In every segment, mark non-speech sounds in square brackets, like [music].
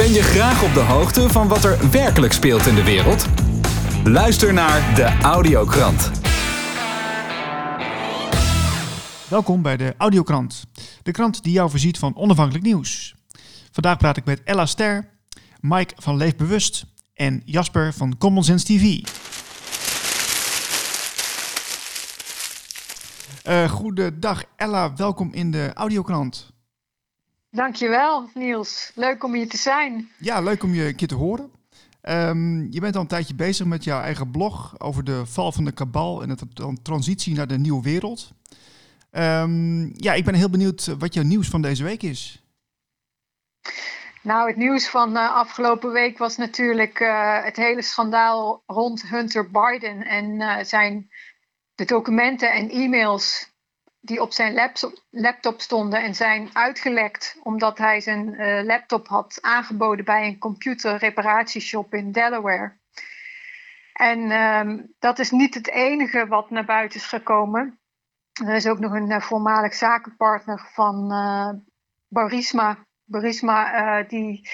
Ben je graag op de hoogte van wat er werkelijk speelt in de wereld? Luister naar de Audiokrant. Welkom bij de Audiokrant, de krant die jou voorziet van onafhankelijk nieuws. Vandaag praat ik met Ella Ster, Mike van Leefbewust en Jasper van Common Sense TV. Uh, goedendag Ella, welkom in de Audiokrant. Dankjewel Niels, leuk om hier te zijn. Ja, leuk om je een keer te horen. Um, je bent al een tijdje bezig met jouw eigen blog over de val van de kabal en de transitie naar de nieuwe wereld. Um, ja, ik ben heel benieuwd wat jouw nieuws van deze week is. Nou, het nieuws van uh, afgelopen week was natuurlijk uh, het hele schandaal rond Hunter Biden en uh, zijn de documenten en e-mails die op zijn laptop, stonden en zijn uitgelekt omdat hij zijn laptop had aangeboden bij een computerreparatieshop in Delaware. En um, dat is niet het enige wat naar buiten is gekomen. Er is ook nog een voormalig zakenpartner van Barisma Burisma uh, die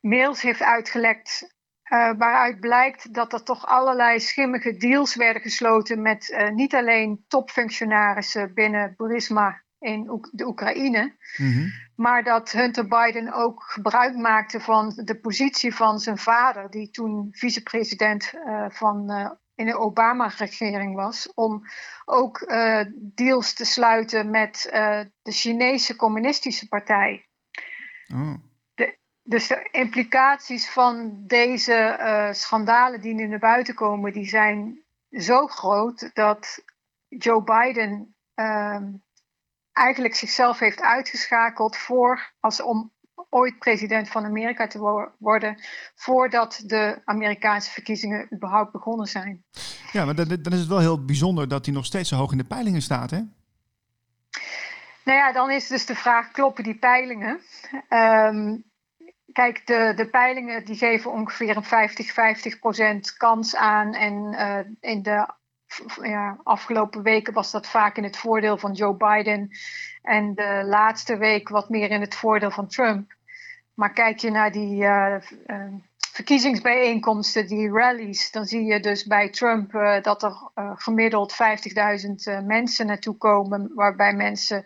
mails heeft uitgelekt. Uh, waaruit blijkt dat er toch allerlei schimmige deals werden gesloten met uh, niet alleen topfunctionarissen binnen Burisma in de Oekraïne, mm -hmm. maar dat Hunter Biden ook gebruik maakte van de positie van zijn vader, die toen vicepresident uh, van in de Obama-regering was, om ook deals te sluiten met de Chinese Communistische Partij. Oh. Dus de implicaties van deze uh, schandalen die nu naar buiten komen, die zijn zo groot dat Joe Biden uh, eigenlijk zichzelf heeft uitgeschakeld voor als om ooit president van Amerika te wo worden, voordat de Amerikaanse verkiezingen überhaupt begonnen zijn. Ja, maar dan, dan is het wel heel bijzonder dat hij nog steeds zo hoog in de peilingen staat, hè? Nou ja, dan is dus de vraag, kloppen die peilingen? Um, kijk, de, de peilingen die geven ongeveer een 50-50% kans aan. En uh, in de ja, afgelopen weken was dat vaak in het voordeel van Joe Biden. En de laatste week wat meer in het voordeel van Trump. Maar kijk je naar die uh, uh, verkiezingsbijeenkomsten, die rallies, dan zie je dus bij Trump dat er gemiddeld 50.000 mensen naartoe komen, waarbij mensen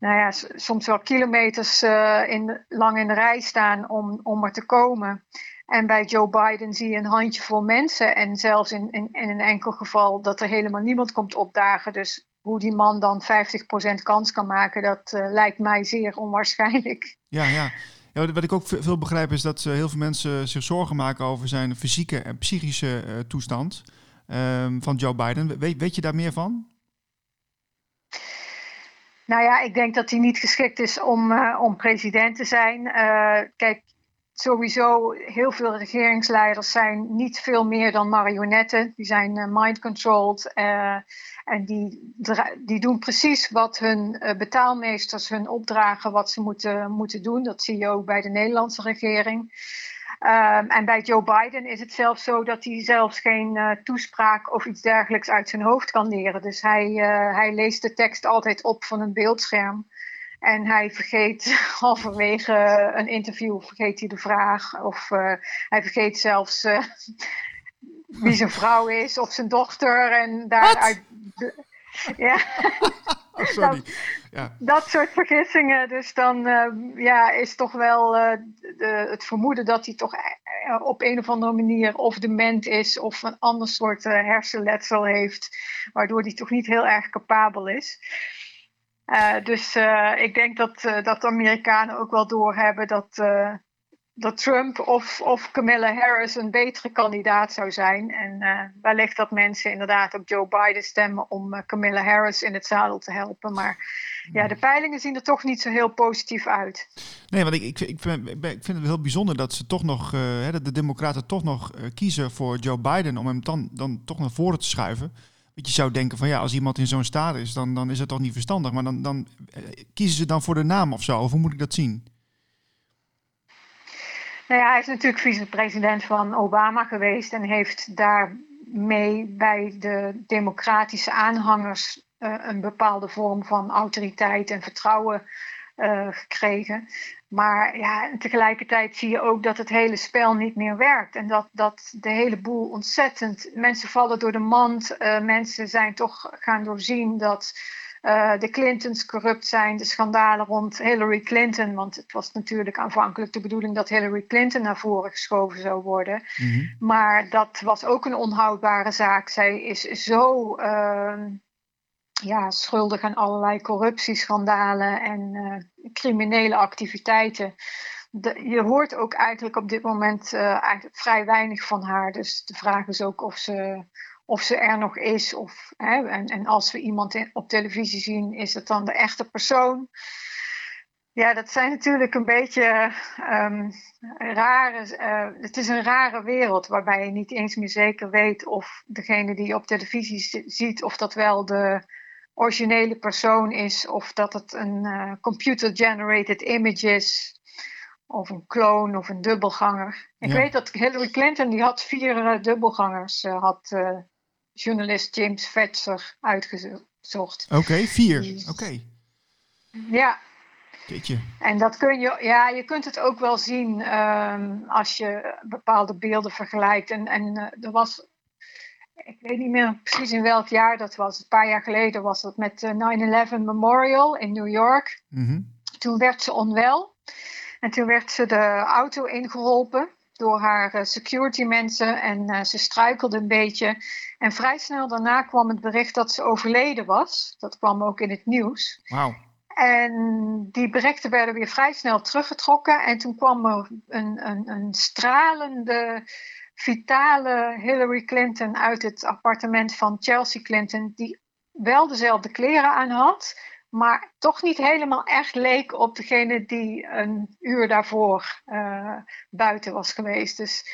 nou ja, soms wel kilometers uh, in, lang in de rij staan om, om er te komen. En bij Joe Biden zie je een handjevol mensen en zelfs in, in, in een enkel geval dat er helemaal niemand komt opdagen. Dus hoe die man dan 50% kans kan maken, dat lijkt mij zeer onwaarschijnlijk. Ja, ja. Wat ik ook veel begrijp is dat heel veel mensen zich zorgen maken over zijn fysieke en psychische toestand um, van Joe Biden. Weet je daar meer van? Nou ja, ik denk dat hij niet geschikt is om, uh, om president te zijn. Uh, kijk, sowieso heel veel regeringsleiders zijn niet veel meer dan marionetten. Die zijn uh, mind-controlled. En die, die doen precies wat hun betaalmeesters hun opdragen, wat ze moeten, moeten doen. Dat zie je ook bij de Nederlandse regering. Um, en bij Joe Biden is het zelfs zo dat hij zelfs geen uh, toespraak of iets dergelijks uit zijn hoofd kan leren. Dus hij, uh, hij leest de tekst altijd op van een beeldscherm. En hij vergeet [laughs] halverwege een interview vergeet hij de vraag. Of uh, hij vergeet zelfs [laughs] wie zijn vrouw is of zijn dochter. En daaruit. [laughs] Ja. [laughs] Oh, sorry. Ja. Dat soort vergissingen. Dus dan uh, ja, is toch wel uh, de, het vermoeden dat hij toch uh, op een of andere manier of dement is of een ander soort hersenletsel heeft, waardoor hij toch niet heel erg capabel is. dus ik denk dat, dat de Amerikanen ook wel doorhebben dat, dat Trump of, of Camilla Harris een betere kandidaat zou zijn. En uh, wellicht dat mensen inderdaad op Joe Biden stemmen om Camilla Harris in het zadel te helpen. Maar ja, de peilingen zien er toch niet zo heel positief uit. Nee, want ik, ik, ik, vind, ik vind het heel bijzonder dat ze toch nog, uh, dat de Democraten toch nog kiezen voor Joe Biden om hem dan, dan toch naar voren te schuiven. Want je zou denken van ja, als iemand in zo'n staat is, dan, dan is het toch niet verstandig. Maar dan, dan kiezen ze dan voor de naam of zo. Of hoe moet ik dat zien? Nou ja, hij is natuurlijk vicepresident van Obama geweest en heeft daarmee bij de democratische aanhangers uh, een bepaalde vorm van autoriteit en vertrouwen gekregen. Maar ja, tegelijkertijd zie je ook dat het hele spel niet meer werkt. En dat, dat de hele boel ontzettend. Mensen vallen door de mand. mensen zijn toch gaan doorzien dat uh, de Clintons corrupt zijn, de schandalen rond Hillary Clinton. Want het was natuurlijk aanvankelijk de bedoeling dat Hillary Clinton naar voren geschoven zou worden. Mhm. Maar dat was ook een onhoudbare zaak. Zij is zo uh, ja, schuldig aan allerlei corruptieschandalen en uh, criminele activiteiten. De, je hoort ook eigenlijk op dit moment eigenlijk vrij weinig van haar. Dus de vraag is ook of ze of ze er nog is. Of, hè, en, en als we iemand op televisie zien, is het dan de echte persoon? Ja, dat zijn natuurlijk een beetje um, rare. Uh, het is een rare wereld waarbij je niet eens meer zeker weet of degene die je op televisie ziet, of dat wel de originele persoon is, of dat het een uh, computer-generated image is, of een kloon of een dubbelganger. Ik weet dat Hillary Clinton die had vier uh, dubbelgangers had journalist James Fetzer uitgezocht. Oké, vier. Oké. Ja. Keetje. En dat kun je, ja, je kunt het ook wel zien um, als je bepaalde beelden vergelijkt. En, en uh, er was, ik weet niet meer precies in welk jaar dat was. Een paar jaar geleden was dat met de 9-11 Memorial in New York. Mm -hmm. Toen werd ze onwel. En toen werd ze de auto ingeholpen door haar uh, security mensen en uh, ze struikelde een beetje. En vrij snel daarna kwam het bericht dat ze overleden was. Dat kwam ook in het nieuws. Wauw. En die berichten werden weer vrij snel teruggetrokken. En toen kwam er een, een, een stralende, vitale Hillary Clinton uit het appartement van Chelsea Clinton, die wel dezelfde kleren aan had, maar toch niet helemaal echt leek op degene die een uur daarvoor uh, buiten was geweest. Dus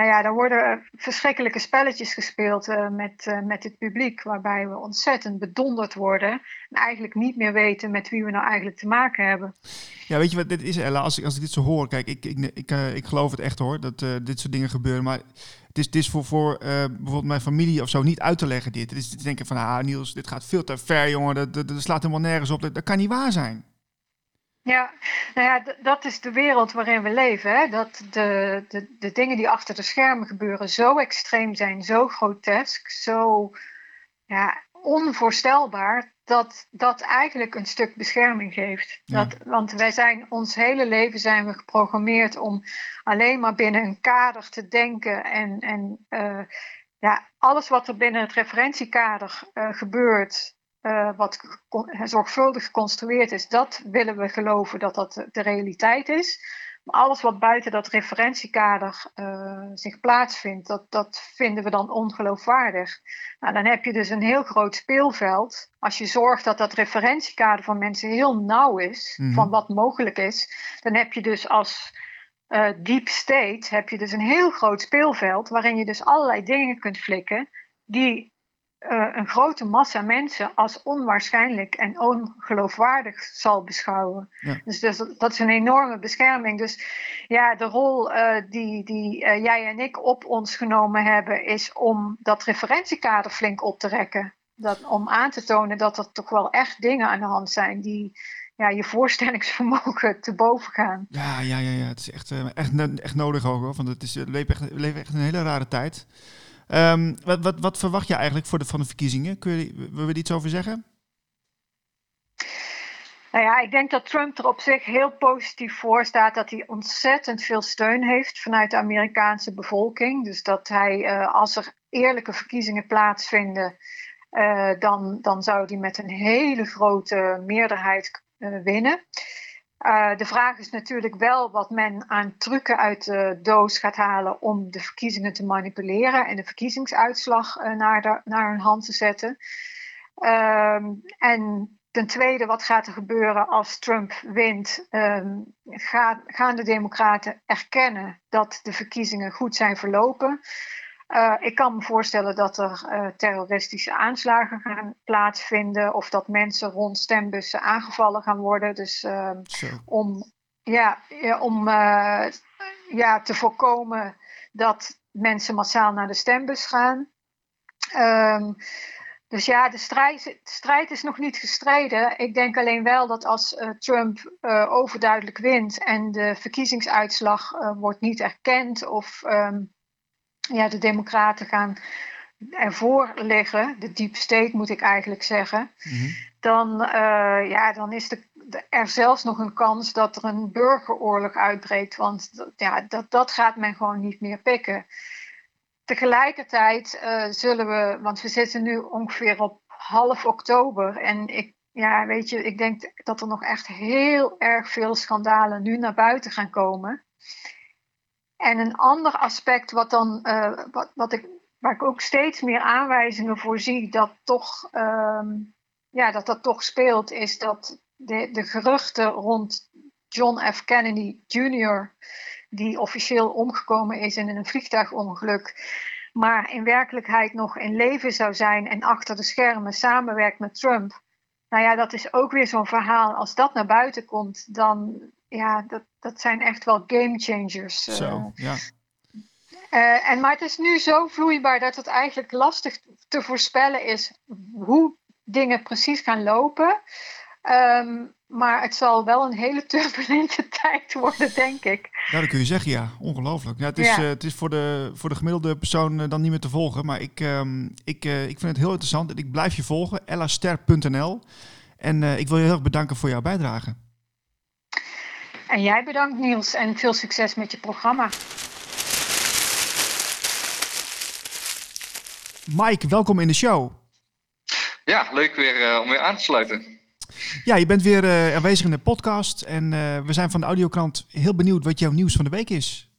nou ja, er worden verschrikkelijke spelletjes gespeeld uh, met, uh, met het publiek, waarbij we ontzettend bedonderd worden en eigenlijk niet meer weten met wie we nou eigenlijk te maken hebben. Ja, weet je wat dit is, Ella? Als ik, als ik dit zo hoor, kijk, ik, ik, ik, ik geloof het echt hoor, dat dit soort dingen gebeuren, maar het is, het voor, voor bijvoorbeeld mijn familie of zo niet uit te leggen dit. Het is te denken van, ah Niels, dit gaat veel te ver jongen, dat, dat, slaat helemaal nergens op, dat kan niet waar zijn. Ja, nou ja, dat is de wereld waarin we leven. Hè? Dat de, de, de dingen die achter de schermen gebeuren zo extreem zijn, zo grotesk, zo ja, onvoorstelbaar, dat dat eigenlijk een stuk bescherming geeft. Dat, want wij zijn ons hele leven zijn we geprogrammeerd om alleen maar binnen een kader te denken en, en uh, ja, alles wat er binnen het referentiekader uh, gebeurt, uh, wat zorgvuldig geconstrueerd is, dat willen we geloven dat dat de realiteit is. Maar alles wat buiten dat referentiekader uh, zich plaatsvindt, dat, dat vinden we dan ongeloofwaardig. Nou, dan heb je dus een heel groot speelveld. Als je zorgt dat dat referentiekader van mensen heel nauw is, mm -hmm. van wat mogelijk is, dan heb je dus als uh, deep state heb je dus een heel groot speelveld waarin je dus allerlei dingen kunt flikken die uh, een grote massa mensen als onwaarschijnlijk en ongeloofwaardig zal beschouwen. Ja. Dus, dus, dat is een enorme bescherming. Dus ja, de rol uh, die, die uh, jij en ik op ons genomen hebben, is om dat referentiekader flink op te rekken. Dat, om aan te tonen dat er toch wel echt dingen aan de hand zijn die ja, je voorstellingsvermogen te boven gaan. Ja, ja, ja, ja. het is echt, echt, echt nodig ook hoor. Want het is, echt een hele rare tijd. Um, wat, wat, wat, verwacht je eigenlijk voor de, van de verkiezingen? Kun je, we er iets over zeggen? Nou ja, ik denk dat Trump er op zich heel positief voor staat. Dat hij ontzettend veel steun heeft vanuit de Amerikaanse bevolking. Dus dat hij, uh, als er eerlijke verkiezingen plaatsvinden, uh, dan, dan zou hij met een hele grote meerderheid uh, winnen. Uh, de vraag is natuurlijk wel wat men aan trucken uit de doos gaat halen om de verkiezingen te manipuleren en de verkiezingsuitslag uh, naar, naar hun hand te zetten. Um, en ten tweede, wat gaat er gebeuren als Trump wint? Gaat, gaan de Democraten erkennen dat de verkiezingen goed zijn verlopen? Uh, ik kan me voorstellen dat er uh, terroristische aanslagen gaan plaatsvinden of dat mensen rond stembussen aangevallen gaan worden. Dus uh, om, ja, om eh, ja, te voorkomen dat mensen massaal naar de stembus gaan. Um, dus ja, de strijd, de strijd, is nog niet gestreden. Ik denk alleen wel dat als uh, Trump uh, overduidelijk wint en de verkiezingsuitslag uh, wordt niet erkend of um, ja, de Democraten gaan ervoor liggen, de deep state moet ik eigenlijk zeggen, mm -hmm. dan, ja, dan is de, de, er zelfs nog een kans dat er een burgeroorlog uitbreekt. Want ja, dat, dat gaat men gewoon niet meer pikken. Tegelijkertijd uh, zullen we, want we zitten nu ongeveer op half oktober. En ik, ja, weet je, ik denk dat er nog echt heel erg veel schandalen nu naar buiten gaan komen. En een ander aspect wat dan, uh, wat, wat ik, waar ik ook steeds meer aanwijzingen voor zie dat toch, um, ja, dat, dat toch speelt, is dat de, de geruchten rond John F. Kennedy Jr die officieel omgekomen is in een vliegtuigongeluk, maar in werkelijkheid nog in leven zou zijn en achter de schermen samenwerkt met Trump. Nou ja, dat is ook weer zo'n verhaal. Als dat naar buiten komt, dan ja, dat, dat zijn echt wel game changers. Zo, ja. Uh, en, maar het is nu zo vloeibaar dat het eigenlijk lastig te voorspellen is hoe dingen precies gaan lopen. Um, maar het zal wel een hele [laughs] turbulente tijd worden, denk ik. Ja, dat kun je zeggen, ja. Ongelooflijk. Ja, het, is, ja. Uh, het is voor de, voor de gemiddelde persoon uh, dan niet meer te volgen. Maar ik, um, ik, ik vind het heel interessant. Ik blijf je volgen, ellaster.nl. En ik wil je heel erg bedanken voor jouw bijdrage. En jij bedankt, Niels. En veel succes met je programma. Mike, welkom in de show. Ja, leuk weer om weer aan te sluiten. Ja, je bent weer uh, aanwezig in de podcast en uh, we zijn van de Audiokrant heel benieuwd wat jouw nieuws van de week is.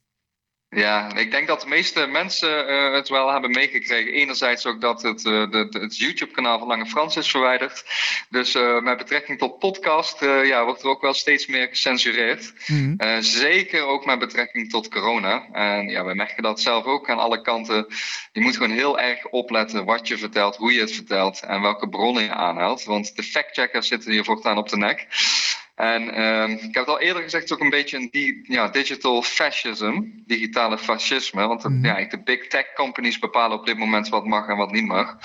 Ja, ik denk dat de meeste mensen uh, het wel hebben meegekregen. Enerzijds ook dat het, uh, de, het YouTube-kanaal van Lange Frans is verwijderd. Dus uh, met betrekking tot podcast ja, wordt er ook wel steeds meer gecensureerd. Mm -hmm. zeker ook met betrekking tot corona. En ja, wij merken dat zelf ook aan alle kanten. Je moet gewoon heel erg opletten wat je vertelt, hoe je het vertelt en welke bronnen je aanhaalt. Want de factcheckers zitten hier voortaan op de nek. En uh, ik heb het al eerder gezegd, het is ook een beetje een di ja, digital fascism, digitale fascisme. Want mm. ja, de big tech companies bepalen op dit moment wat mag en wat niet mag.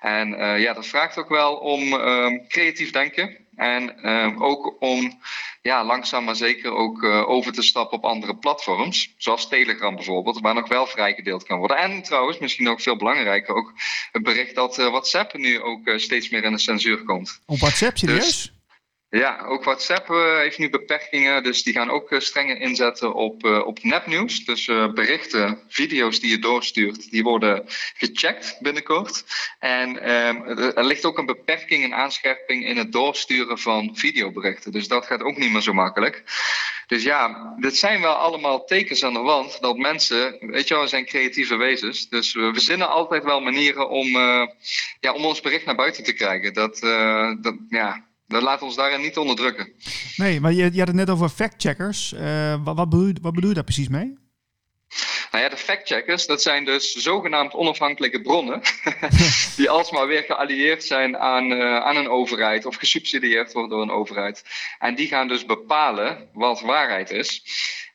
En uh, ja, dat vraagt ook wel om uh, creatief denken. En uh, ook om ja, langzaam maar zeker ook uh, over te stappen op andere platforms. Zoals Telegram bijvoorbeeld, waar nog wel vrijgedeeld kan worden. En trouwens, misschien ook veel belangrijker, ook het bericht dat uh, WhatsApp nu ook steeds meer in de censuur komt. Op WhatsApp, serieus? Dus, ja, ook WhatsApp uh, heeft nu beperkingen, dus die gaan ook uh, strenger inzetten op, uh, op nepnieuws. Dus berichten, video's die je doorstuurt, die worden gecheckt binnenkort. En ehm, er ligt ook een beperking, een aanscherping in het doorsturen van videoberichten. Dus dat gaat ook niet meer zo makkelijk. Dus ja, dit zijn wel allemaal tekens aan de wand dat mensen, weet je wel, we zijn creatieve wezens. Dus we verzinnen altijd wel manieren om, ja, om ons bericht naar buiten te krijgen. Dat, dat ja dat laat ons daarin niet onderdrukken. Nee, maar je, je had het net over factcheckers. Uh, wat, wat, bedoel, wat bedoel je daar precies mee? Nou ja, de factcheckers, dat zijn dus zogenaamd onafhankelijke bronnen. [laughs] die alsmaar weer geallieerd zijn aan, uh, aan een overheid of gesubsidieerd worden door een overheid. En die gaan dus bepalen wat waarheid is.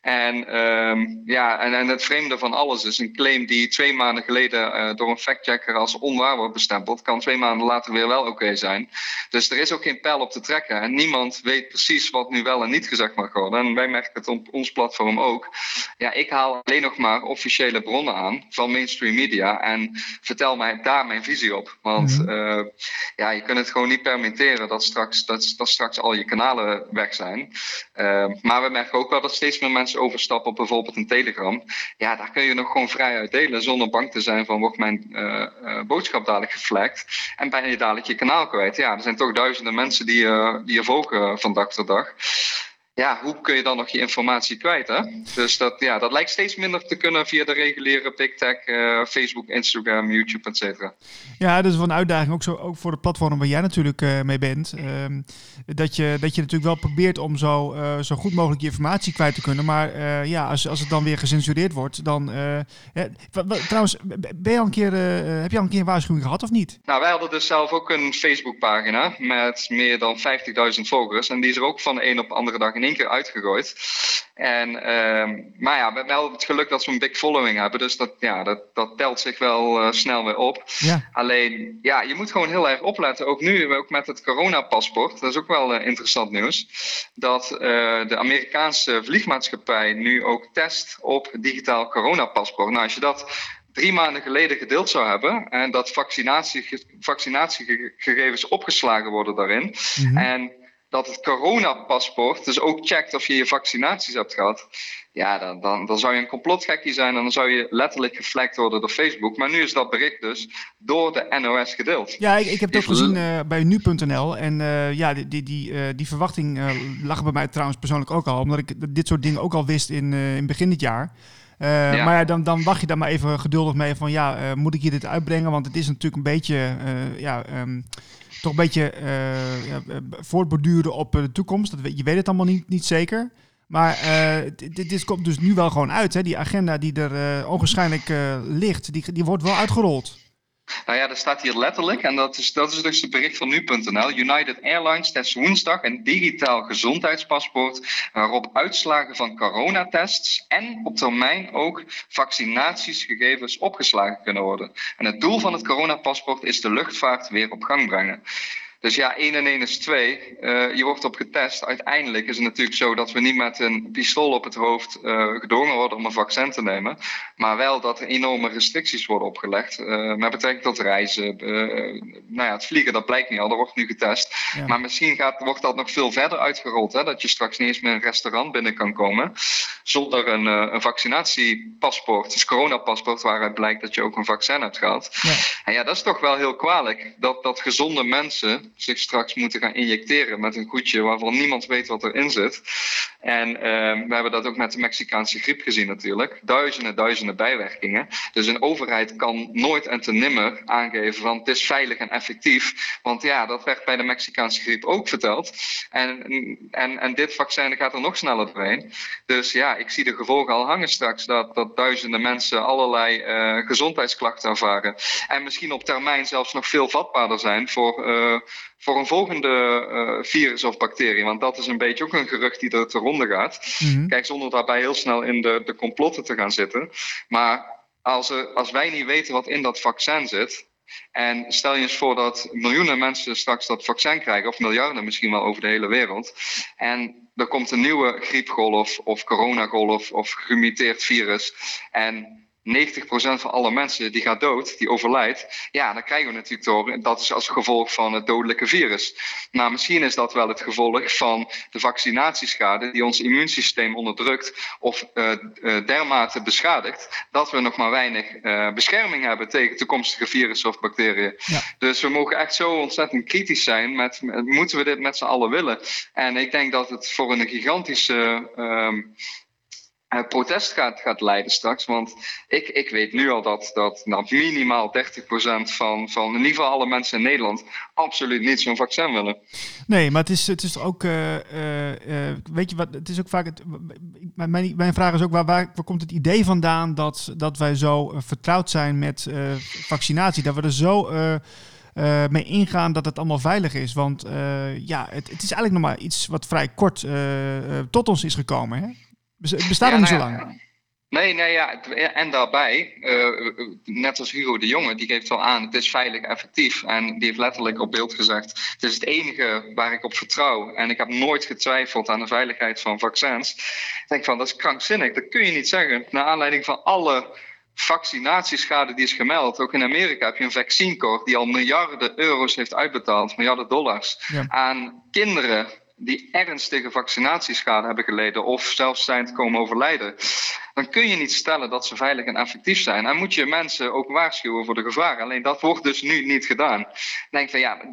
En, um, ja, en, en het vreemde van alles is een claim die twee maanden geleden uh, door een factchecker als onwaar wordt bestempeld, kan twee maanden later weer wel oké okay zijn. Dus er is ook geen pijl op te trekken. En niemand weet precies wat nu wel en niet gezegd mag worden. En wij merken het op ons platform ook. Ja, ik haal alleen nog maar officiële bronnen aan van mainstream media en vertel mij daar mijn visie op. Want mm -hmm. uh, ja, je kunt het gewoon niet permitteren dat straks, dat, dat straks al je kanalen weg zijn. Uh, maar we merken ook wel dat steeds meer mensen overstappen op bijvoorbeeld een Telegram. Ja, daar kun je nog gewoon vrij uit delen zonder bang te zijn van wordt mijn uh, uh, boodschap dadelijk geflagd en ben je dadelijk je kanaal kwijt. Ja, er zijn toch duizenden mensen die, uh, die je volgen van dag tot dag ja, hoe kun je dan nog je informatie kwijt? Hè? Dus dat, ja, dat lijkt steeds minder te kunnen via de reguliere big tech, uh, Facebook, Instagram, YouTube, et cetera. Ja, dat is wel een uitdaging, ook, zo, ook voor de platform waar jij natuurlijk uh, mee bent. Uh, dat, je, dat je natuurlijk wel probeert om zo, uh, zo goed mogelijk je informatie kwijt te kunnen. Maar ja, als, als het dan weer gecensureerd wordt, dan... Ja, trouwens, ben je al een keer, heb je al een keer een waarschuwing gehad of niet? Nou, wij hadden dus zelf ook een Facebookpagina met meer dan 50.000 volgers. En die is er ook van de een op de andere dag in één keer uitgegooid. En, ehm, maar ja, we hebben wel het geluk dat ze een big following hebben. Dus dat, ja, dat, dat telt zich wel uh, snel weer op. Ja. Alleen, ja, je moet gewoon heel erg opletten. Ook nu, ook met het coronapaspoort. Dat is ook wel uh, interessant nieuws. Dat uh, de Amerikaanse vliegmaatschappij nu ook test op digitaal coronapaspoort. Nou, als je dat drie maanden geleden gedeeld zou hebben. En dat vaccinatie, vaccinatiegegevens opgeslagen worden daarin. Mm -hmm. En dat het coronapaspoort dus ook checkt of je je vaccinaties hebt gehad. Ja, dan, dan, dan zou je een complotgekkie zijn en dan zou je letterlijk geflekt worden door Facebook. Maar nu is dat bericht dus door de NOS gedeeld. Ja, ik, ik heb het ook gezien uh, bij nu.nl. En uh, ja, die, die, die, uh, die verwachting lag bij mij trouwens persoonlijk ook al. Omdat ik dit soort dingen ook al wist in, in begin dit jaar. Uh, ja. Maar ja, dan, dan wacht je daar maar even geduldig mee van ja, uh, moet ik hier dit uitbrengen? Want het is natuurlijk een beetje, uh, ja, um, toch een beetje ja, voortborduren op de toekomst. Dat, je weet het allemaal niet, niet zeker. Maar dit, dit komt dus nu wel gewoon uit. Hè? Die agenda die er onwaarschijnlijk ligt, die, die wordt wel uitgerold. Nou ja, dat staat hier letterlijk, en dat is, dat is dus het bericht van nu.nl. United Airlines test woensdag een digitaal gezondheidspaspoort waarop uitslagen van coronatests en op termijn ook vaccinatiesgegevens opgeslagen kunnen worden. En het doel van het coronapaspoort is de luchtvaart weer op gang brengen. Dus ja, 1 en 1 is 2. Uh, je wordt op getest. Uiteindelijk is het natuurlijk zo dat we niet met een pistool op het hoofd uh, gedwongen worden om een vaccin te nemen. Maar wel dat er enorme restricties worden opgelegd. Uh, met betrekking tot reizen. nou ja, het vliegen, dat blijkt niet al. Dat wordt nu getest. Ja. Maar misschien gaat, wordt dat nog veel verder uitgerold. Hè? Dat je straks niet eens meer een restaurant binnen kan komen. Zonder een, een vaccinatiepaspoort. Dus coronapaspoort waaruit blijkt dat je ook een vaccin hebt gehad. Ja. En ja, dat is toch wel heel kwalijk. Dat, dat gezonde mensen zich straks moeten gaan injecteren met een goedje waarvan niemand weet wat erin zit. En uh, we hebben dat ook met de Mexicaanse griep gezien natuurlijk. Duizenden, duizenden bijwerkingen. Dus een overheid kan nooit en te nimmer aangeven van het is veilig en effectief. Want ja, dat werd bij de Mexicaanse griep ook verteld. En, en, en dit vaccin gaat er nog sneller doorheen. Dus ja, ik zie de gevolgen al hangen straks dat, dat duizenden mensen allerlei uh, gezondheidsklachten ervaren. En misschien op termijn zelfs nog veel vatbaarder zijn voor, uh, voor een volgende uh, virus of bacterie. Want dat is een beetje ook een gerucht die er te ronde gaat. Mm -hmm. Kijk, zonder daarbij heel snel in de, de complotten te gaan zitten. Maar als, er, als wij niet weten wat in dat vaccin zit. En stel je eens voor dat miljoenen mensen straks dat vaccin krijgen, of miljarden misschien wel over de hele wereld. En er komt een nieuwe griepgolf of coronagolf of gemuteerd virus. En 90% van alle mensen die gaat dood, die overlijdt, ja, dan krijgen we natuurlijk door, dat is als gevolg van het dodelijke virus. Nou, misschien is dat wel het gevolg van de vaccinatieschade die ons immuunsysteem onderdrukt of uh, uh, dermate beschadigt, dat we nog maar weinig uh, bescherming hebben tegen toekomstige virussen of bacteriën. Ja. Dus we mogen echt zo ontzettend kritisch zijn met, met moeten we dit met z'n allen willen? En ik denk dat het voor een gigantische uh, protest gaat, gaat leiden straks. Want ik, ik weet nu al dat, dat nou, minimaal 30% van, van in ieder geval alle mensen in Nederland absoluut niet zo'n vaccin willen. Nee, maar het is, het is ook, uh, uh, weet je wat, het is ook vaak, het, mijn, mijn vraag is ook, waar, waar, waar komt het idee vandaan dat, dat wij zo vertrouwd zijn met vaccinatie? Dat we er zo... Mee ingaan dat het allemaal veilig is. Want ja, het, het, is eigenlijk nog maar iets wat vrij kort tot ons is gekomen. Hè? Bestaat ja, nog niet nou, zo lang. Nee, nee, ja. En daarbij, uh, net als Hugo de Jonge, die geeft wel aan, het is veilig effectief. En die heeft letterlijk op beeld gezegd, het is het enige waar ik op vertrouw. En ik heb nooit getwijfeld aan de veiligheid van vaccins. Ik denk van, dat is krankzinnig. Dat kun je niet zeggen. Naar aanleiding van alle vaccinatieschade die is gemeld. Ook in Amerika heb je een vaccinecorps die al miljarden euro's heeft uitbetaald, miljarden dollars, ja. aan kinderen die ernstige vaccinatieschade hebben geleden of zelfs zijn komen overlijden, dan kun je niet stellen dat ze veilig en effectief zijn. En moet je mensen ook waarschuwen voor de gevaren. Alleen dat wordt dus nu niet gedaan. Ik denk van ja,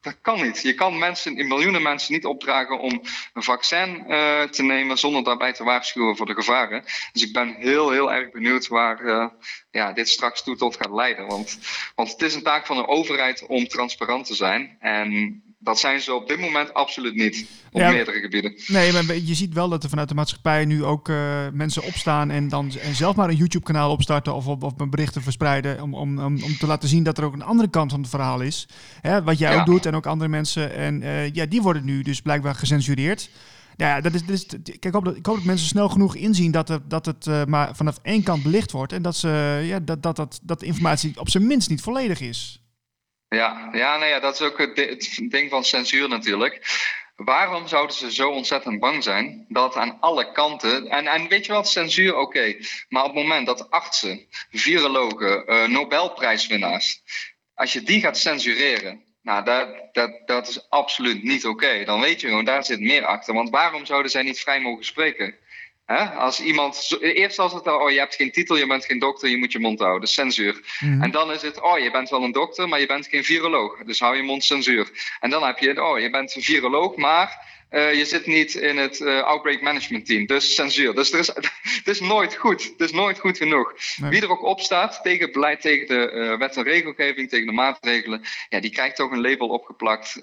dat, kan niet. Je kan mensen, miljoenen mensen niet opdragen om een vaccin uh, te nemen zonder daarbij te waarschuwen voor de gevaren. Dus ik ben heel, heel erg benieuwd waar uh, ja, dit straks toe tot gaat leiden. Want, want het is een taak van een overheid om transparant te zijn. En dat zijn ze op dit moment absoluut niet. Op ja, meerdere gebieden. Nee, maar je ziet wel dat er vanuit de maatschappij nu ook uh, mensen opstaan en dan en zelf maar een YouTube-kanaal opstarten of, of, of berichten verspreiden. Om, om, om, om te laten zien dat er ook een andere kant van het verhaal is. Hè, wat jij ja. ook doet en ook andere mensen. En uh, ja, die worden nu dus blijkbaar gecensureerd. Ja, dat is, dat is, kijk, ik hoop dat, ik hoop dat mensen snel genoeg inzien dat het, dat het uh, maar vanaf één kant belicht wordt. En dat, ze, ja, dat, dat, dat, dat de informatie op zijn minst niet volledig is. Ja, ja, nou ja, dat is ook het, ding van censuur natuurlijk. Waarom zouden ze zo ontzettend bang zijn dat aan alle kanten. En, en weet je wat, censuur, oké. Maar op het moment dat artsen, virologen, uh, Nobelprijswinnaars. als je die gaat censureren. Nou, dat, dat, dat is absoluut niet oké. Dan weet je gewoon, daar zit meer achter. Want waarom zouden zij niet vrij mogen spreken? Als iemand, eerst als het, oh je hebt geen titel, je bent geen dokter, je moet je mond houden, censuur. Mhm. En dan is het, oh je bent wel een dokter, maar je bent geen viroloog, dus hou je mond censuur. En dan heb je, oh je bent een viroloog, maar uh, je zit niet in het uh, outbreak management team, dus censuur. Dus er is, [laughs] het is nooit goed. Het is nooit goed genoeg. Wie er ook op staat tegen het beleid, tegen de uh, wet en regelgeving, tegen de maatregelen, ja, die krijgt toch een label opgeplakt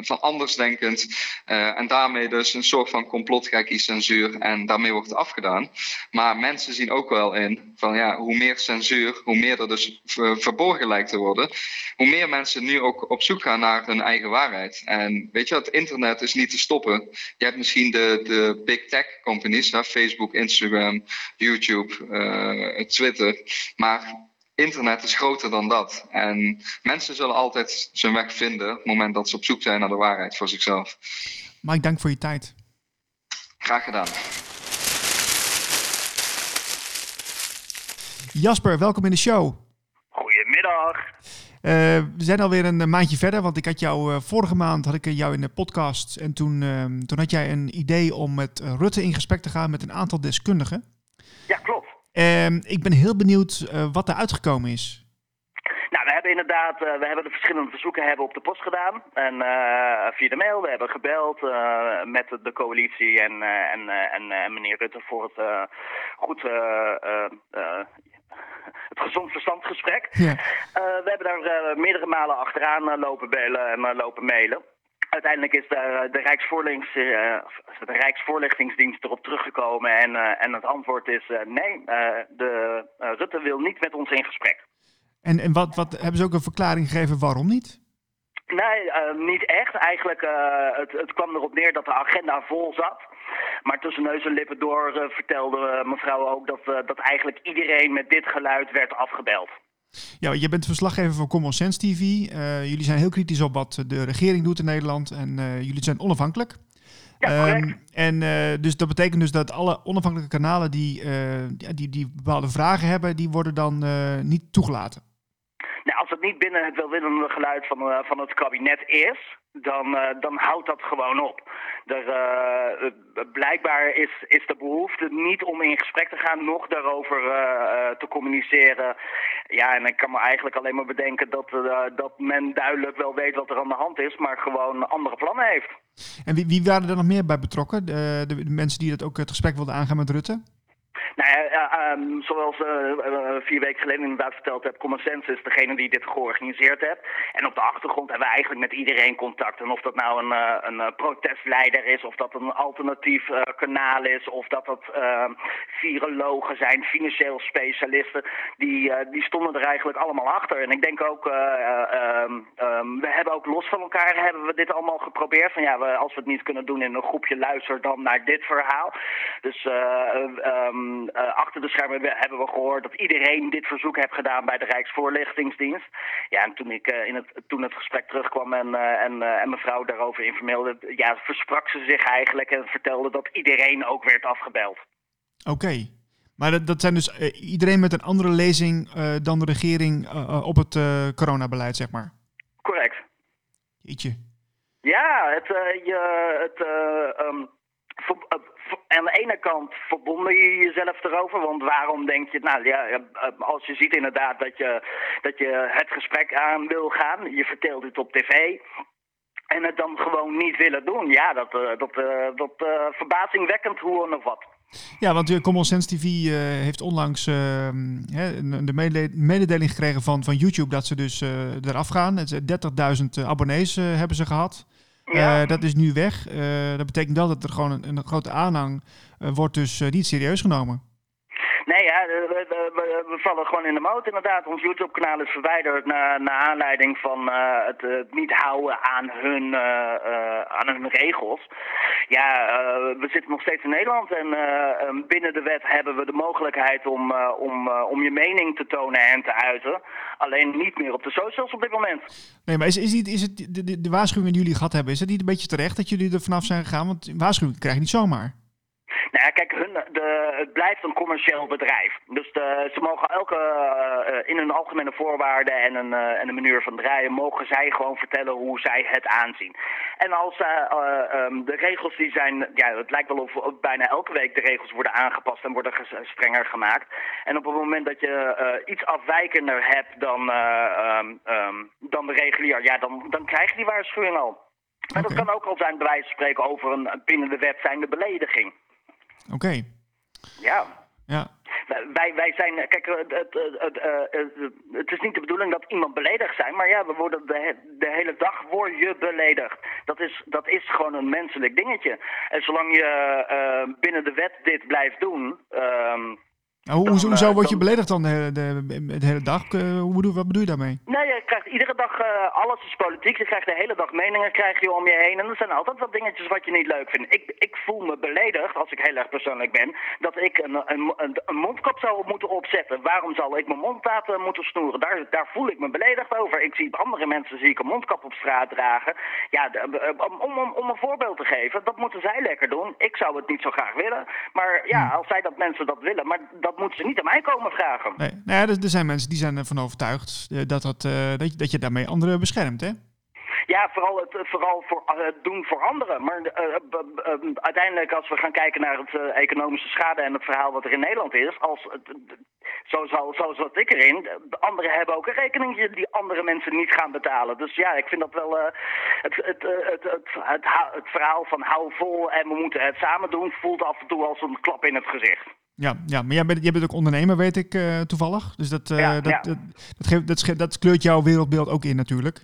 van andersdenkend. en daarmee dus een soort van complotgekkie censuur. En daarmee wordt het afgedaan. Maar mensen zien ook wel in van ja, hoe meer censuur, hoe meer er dus verborgen lijkt te worden, hoe meer mensen nu ook op zoek gaan naar hun eigen waarheid. En weet je, het internet is niet te stoppen. Je hebt misschien de, de big tech companies, hè, Facebook, Instagram, YouTube, uh, Twitter. Maar internet is groter dan dat. En mensen zullen altijd zijn weg vinden op het moment dat ze op zoek zijn naar de waarheid voor zichzelf. Mike, dank voor je tijd. Graag gedaan. Jasper, welkom in de show. Goedemiddag. Uh, we zijn alweer een maandje verder, want ik had jou uh, vorige maand had ik jou in de podcast en toen, uh, toen had jij een idee om met Rutte in gesprek te gaan met een aantal deskundigen. Ja, klopt. Ehm, ik ben heel benieuwd wat er uitgekomen is. Nou, we hebben inderdaad, we hebben de verschillende verzoeken hebben op de post gedaan en via de mail. We hebben gebeld met de coalitie en, en, en, meneer Rutte voor het goed [laughs] het gezond verstandgesprek. Ja. Uh, we hebben daar uh, meerdere malen achteraan uh, lopen bellen en lopen mailen. Uiteindelijk is de, de, Rijksvoorlichtings, de Rijksvoorlichtingsdienst erop teruggekomen en, en het antwoord is nee, de, Rutte wil niet met ons in gesprek. En, en wat, wat hebben ze ook een verklaring gegeven waarom niet? Nee, niet echt. Eigenlijk, het, het kwam erop neer dat de agenda vol zat. Maar tussen neus en lippen door uh, vertelde mevrouw ook dat, uh, dat eigenlijk iedereen met dit geluid werd afgebeld. Ja, je bent verslaggever van Common Sense TV. Uh, jullie zijn heel kritisch op wat de regering doet in Nederland en jullie zijn onafhankelijk. Ja, um, en dus dat betekent dus dat alle onafhankelijke kanalen die, die, die bepaalde vragen hebben, die worden dan niet toegelaten. Als niet binnen het welwillende geluid van, van het kabinet is, dan, dan houdt dat gewoon op. Uh, blijkbaar is, is de behoefte niet om in gesprek te gaan, nog daarover te communiceren. Ja, en ik kan me eigenlijk alleen maar bedenken dat, dat men duidelijk wel weet wat er aan de hand is, maar gewoon andere plannen heeft. En wie, wie waren er nog meer bij betrokken? De, de mensen die dat ook het gesprek wilden aangaan met Rutte? Nou ja, um, zoals uh, vier weken geleden inderdaad verteld heb, Common Sense is degene die dit georganiseerd heeft. En op de achtergrond hebben we eigenlijk met iedereen contact. En of dat nou een, een protestleider is, of dat een alternatief kanaal is, of dat dat ehm, virologen zijn, financieel specialisten, die, die stonden er eigenlijk allemaal achter. En ik denk ook, we hebben ook los van elkaar hebben we dit allemaal geprobeerd. Van ja, we, als we het niet kunnen doen in een groepje, luister dan naar dit verhaal. Dus um, uh, achter de schermen hebben we gehoord dat iedereen dit verzoek heeft gedaan bij de Rijksvoorlichtingsdienst. Ja, en toen, ik, uh, in het, toen het gesprek terugkwam en, en, en mevrouw daarover informeerde, ja, versprak ze zich eigenlijk en vertelde dat iedereen ook werd afgebeld. Oké. Maar dat, dat zijn dus iedereen met een andere lezing dan de regering op het coronabeleid, zeg maar? Jeetje. Ja, het, je, het um, aan de ene kant verbonden je jezelf erover. Want waarom denk je, nou ja, als je ziet inderdaad dat je, dat je het gesprek aan wil gaan, je vertelt het op tv. En het dan gewoon niet willen doen. Ja, dat, dat, dat verbazingwekkend hoe en of wat. Ja, want Common Sense TV heeft onlangs ehm, de mededeling gekregen van, van YouTube dat ze dus eraf gaan. 30.000 abonnees hebben ze gehad. Ja. Dat is nu weg. Dat betekent wel dat er gewoon een, een grote aanhang wordt dus niet serieus genomen. We vallen gewoon in de moot inderdaad. Ons YouTube-kanaal is verwijderd naar, naar aanleiding van uh, het, het, niet houden aan hun, hun regels. Ja, we zitten nog steeds in Nederland en binnen de wet hebben we de mogelijkheid om, om, om je mening te tonen en te uiten. Alleen niet meer op de socials op dit moment. Nee, maar is, is, is het de, de, de waarschuwing die jullie gehad hebben, is het niet een beetje terecht dat jullie er vanaf zijn gegaan? Want waarschuwing krijg je niet zomaar. Nou ja, kijk, hun, de, het blijft een commercieel bedrijf. Dus de, ze mogen elke, uh, in hun algemene voorwaarden en een, uh, en een manier van draaien, mogen zij gewoon vertellen hoe zij het aanzien. En als uh, um, de regels die zijn, ja, het lijkt wel of bijna elke week de regels worden aangepast en worden strenger gemaakt. En op het moment dat je iets afwijkender hebt dan, um, um, dan de regulier, ja, dan, dan krijg je die waarschuwing al. Maar okay. dat kan ook al zijn, bij wijze van spreken, over een binnen de wet zijnde belediging. Oké. Okay. Ja. Ja. Wij, wij zijn, kijk, het, het, het, het, is niet de bedoeling dat iemand beledigd zijn, maar ja, we worden de, de hele dag word je beledigd. Dat is, dat is gewoon een menselijk dingetje. En zolang je uh, binnen de wet dit blijft doen, uh, hoe, dan, hoezo uh, word je beledigd dan de, de, de hele dag? Uh, hoe bedoel, wat bedoel je daarmee? Nee, je krijgt iedere dag, uh, alles is politiek. Je krijgt de hele dag meningen krijg je om je heen. En er zijn altijd wat dingetjes wat je niet leuk vindt. Ik, ik voel me beledigd, als ik heel erg persoonlijk ben, dat ik een, een, een, een mondkap zou moeten opzetten. Waarom zal ik mijn mond laten moeten snoeren? Daar, daar voel ik me beledigd over. Ik zie andere mensen zie ik een mondkap op straat dragen. Ja, om, om, om een voorbeeld te geven, dat moeten zij lekker doen. Ik zou het niet zo graag willen. Maar ja, als zij dat mensen dat willen, maar dat moeten ze niet aan mij komen vragen. Nee, nou ja, er, zijn mensen die zijn ervan overtuigd dat, dat, uh, dat, je, dat je daarmee anderen beschermt, hè? Ja, vooral het vooral voor, uh, doen voor anderen. Maar uh, uiteindelijk, als we gaan kijken naar het economische schade en het verhaal wat er in Nederland is, als, zoals, zoals wat ik erin, de anderen hebben ook een rekening die andere mensen niet gaan betalen. Dus ja, ik vind dat wel het, het, het, het, het, het verhaal van hou vol en we moeten het samen doen, voelt af en toe als een klap in het gezicht. Ja, ja, maar jij bent, jij bent ook ondernemer, weet ik uh, toevallig. Dus dat, uh, ja, dat, ja. dat, dat, geeft, dat, dat, kleurt jouw wereldbeeld ook in natuurlijk.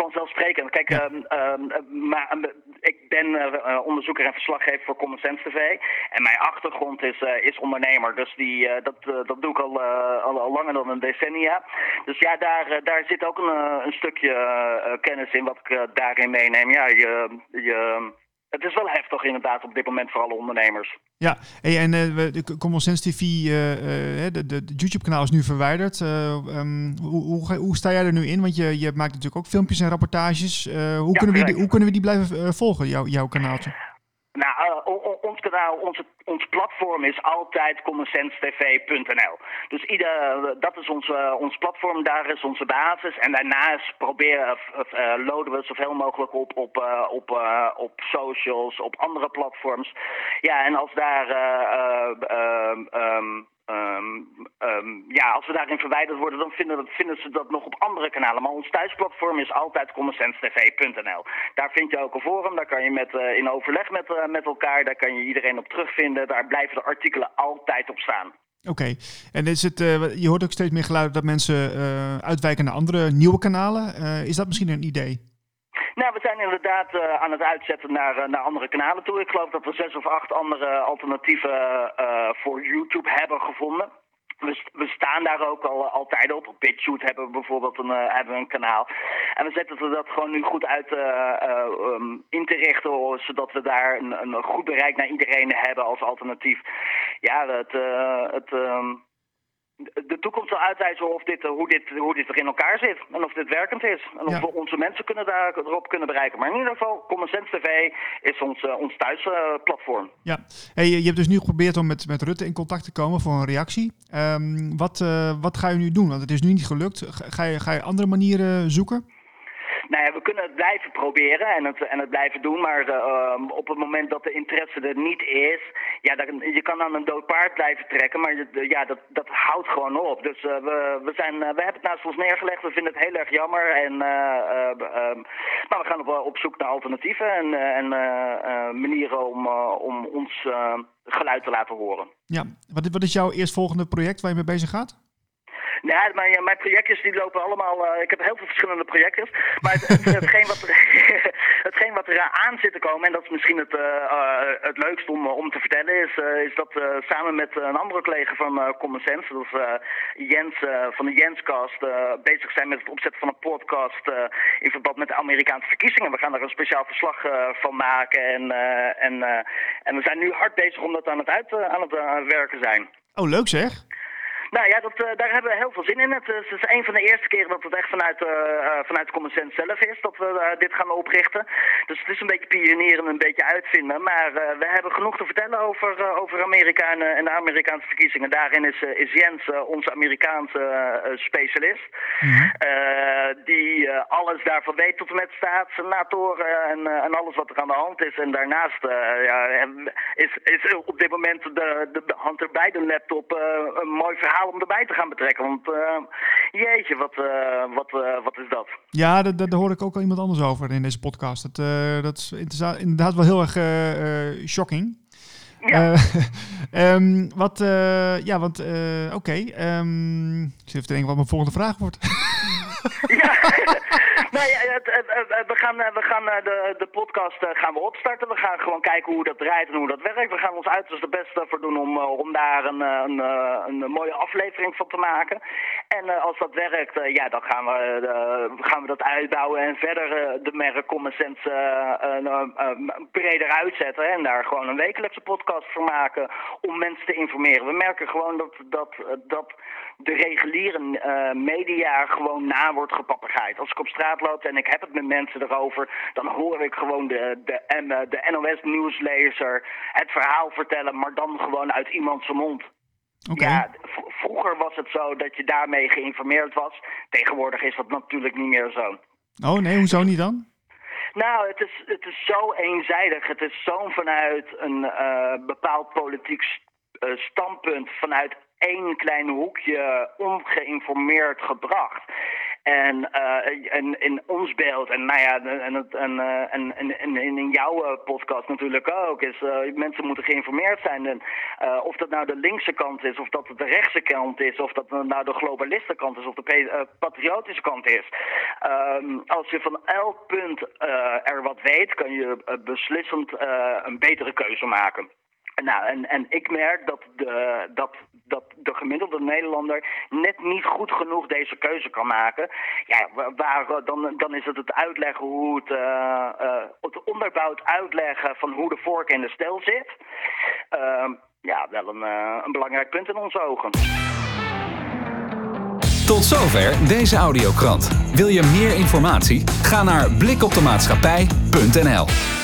Vanzelfsprekend. Kijk, ja. um, um, maar, um, ik ben uh, onderzoeker en verslaggever voor Common Sense TV. En mijn achtergrond is, is ondernemer. Dus die, dat, dat doe ik al, al, al, langer dan een decennia. Dus ja, daar, daar zit ook een, een stukje kennis in wat ik daarin meeneem. Ja, je... je het is wel heftig inderdaad op dit moment voor alle ondernemers. Ja, hey, en uh, de Common Sense TV, uh, uh, de, de, de YouTube-kanaal is nu verwijderd. Um, hoe, hoe, hoe, sta jij er nu in? Want je, je maakt natuurlijk ook filmpjes en rapportages. hoe, ja, kunnen we die, hoe kunnen we die blijven volgen, jouw kanaaltje? Ons kanaal, onze, ons platform is altijd commonsensetv.nl. Dus ieder, dat is ons, ons platform, daar is onze basis. En daarnaast proberen, uh, loaden we zoveel mogelijk op op, uh, op, uh, op socials, op andere platforms. Ja, en als daar um, Um, um, ja, als we daarin verwijderd worden, dan vinden, dat, vinden, ze dat nog op andere kanalen. Maar ons thuisplatform is altijd commonsensetv.nl. Daar vind je ook een forum, daar kan je met, uh, in overleg met, uh, met elkaar, daar kan je iedereen op terugvinden. Daar blijven de artikelen altijd op staan. Oké, en is het, uh, je hoort ook steeds meer geluiden dat mensen uitwijken naar andere nieuwe kanalen. is dat misschien een idee? Nou, we zijn inderdaad uh, aan het uitzetten naar, uh, naar andere kanalen toe. Ik geloof dat we zes of acht andere alternatieven uh, voor YouTube hebben gevonden. We, staan daar ook al altijd op. Op BitChute hebben we bijvoorbeeld een, hebben een kanaal. En we zetten dat gewoon nu goed uit um, in te richten, zodat we daar een, een, goed bereik naar iedereen hebben als alternatief. Ja, het, het um, de toekomst zal uitwijzen of dit, hoe, dit, hoe dit er in elkaar zit. En of dit werkend is. En of ja. we onze mensen kunnen daar, erop kunnen bereiken. Maar in ieder geval, Common Sense TV is ons, uh, ons thuisplatform. Uh, ja, hey, je hebt dus nu geprobeerd om met, met Rutte in contact te komen voor een reactie. Um, wat, uh, wat ga je nu doen? Want het is nu niet gelukt. Ga je, ga je andere manieren zoeken? Nou ja, we kunnen het blijven proberen en het, en het blijven doen, maar uh, op het moment dat de interesse er niet is, ja, dan, je kan dan een dood paard blijven trekken, maar ja, dat, dat houdt gewoon op. Dus uh, we, we, zijn, uh, we hebben het naast ons neergelegd, we vinden het heel erg jammer, en, maar we gaan op, op zoek naar alternatieven en, en manieren om, om ons geluid te laten horen. Ja, wat, wat is jouw eerstvolgende project waar je mee bezig gaat? Nee, mijn, mijn projectjes die lopen allemaal. Uh, ik heb heel veel verschillende projectjes. Maar het, het, [laughs] hetgeen, wat, [laughs] hetgeen wat er aan zit te komen, en dat is misschien het, het leukste om, om te vertellen, is, is dat samen met een andere collega van Common Sense, dat is Jens van de Jenscast, bezig zijn met het opzetten van een podcast in verband met de Amerikaanse verkiezingen. We gaan daar een speciaal verslag van maken en, en, en we zijn nu hard bezig om dat aan het uit aan het werken zijn. Oh, leuk zeg. Nou ja, dat, uh, daar hebben we heel veel zin in. Het, is een van de eerste keren dat het echt vanuit, uh, vanuit Common Sense zelf is dat we dit gaan oprichten. Dus het is een beetje pionieren en een beetje uitvinden. Maar we hebben genoeg te vertellen over, over Amerika en, en, de Amerikaanse verkiezingen. Daarin is, is Jens onze Amerikaanse specialist. Mhm. die alles daarvan weet tot en met staat, senatoren en, en alles wat er aan de hand is. En daarnaast ja, is, is op dit moment de, de Hunter Biden laptop een mooi verhaal om erbij te gaan betrekken. Want uh, jeetje, wat, uh, wat, uh, wat is dat? Ja, daar, daar hoor ik ook al iemand anders over in deze podcast. Dat, dat is inderdaad wel heel erg shocking. Ja. um, [laughs] wat, ja, want, oké. Okay, um, ehm, ik zit even te denken wat mijn volgende vraag wordt. ja. [laughs] Nee, we gaan, we gaan de, de podcast gaan we opstarten. We gaan gewoon kijken hoe dat draait en hoe dat werkt. We gaan ons uiterste best voor doen om, om daar een, een, een mooie aflevering van te maken. En als dat werkt, ja, dan gaan we, gaan we dat uitbouwen en verder de merk Common Sense breder uitzetten. En daar gewoon een wekelijkse podcast voor maken om mensen te informeren. We merken gewoon dat, dat, dat de reguliere media gewoon na wordt gepappergaaid. Als ik op straat loop en ik heb het met mensen erover, dan hoor ik gewoon de, de, de NOS-nieuwslezer het verhaal vertellen, maar dan gewoon uit iemands mond. Okay. Ja, vroeger was het zo dat je daarmee geïnformeerd was. Tegenwoordig is dat natuurlijk niet meer zo. Oh nee, hoezo niet dan? Nou, het is, het is zo eenzijdig. Het is zo vanuit een uh, bepaald politiek uh, standpunt, vanuit één klein hoekje ongeïnformeerd gebracht. En, uh, en in ons beeld, en nou ja, en, en, en, en, en in jouw podcast natuurlijk ook, is mensen moeten geïnformeerd zijn. En, of dat nou de linkse kant is, of dat het de rechtse kant is, of dat nou de globalistenkant is, of de patriotische kant is. Um, als je van elk punt er wat weet, kan je beslissend een betere keuze maken. Nou, en, en ik merk dat de, dat, dat de gemiddelde Nederlander net niet goed genoeg deze keuze kan maken. Ja, waar, dan, dan is het het uitleggen hoe het, uh, het onderbouwd uitleggen van hoe de vork in de stel zit. Uh, ja, wel een, een belangrijk punt in onze ogen. Tot zover deze audiokrant. Wil je meer informatie? Ga naar blikoptemaatschappij.nl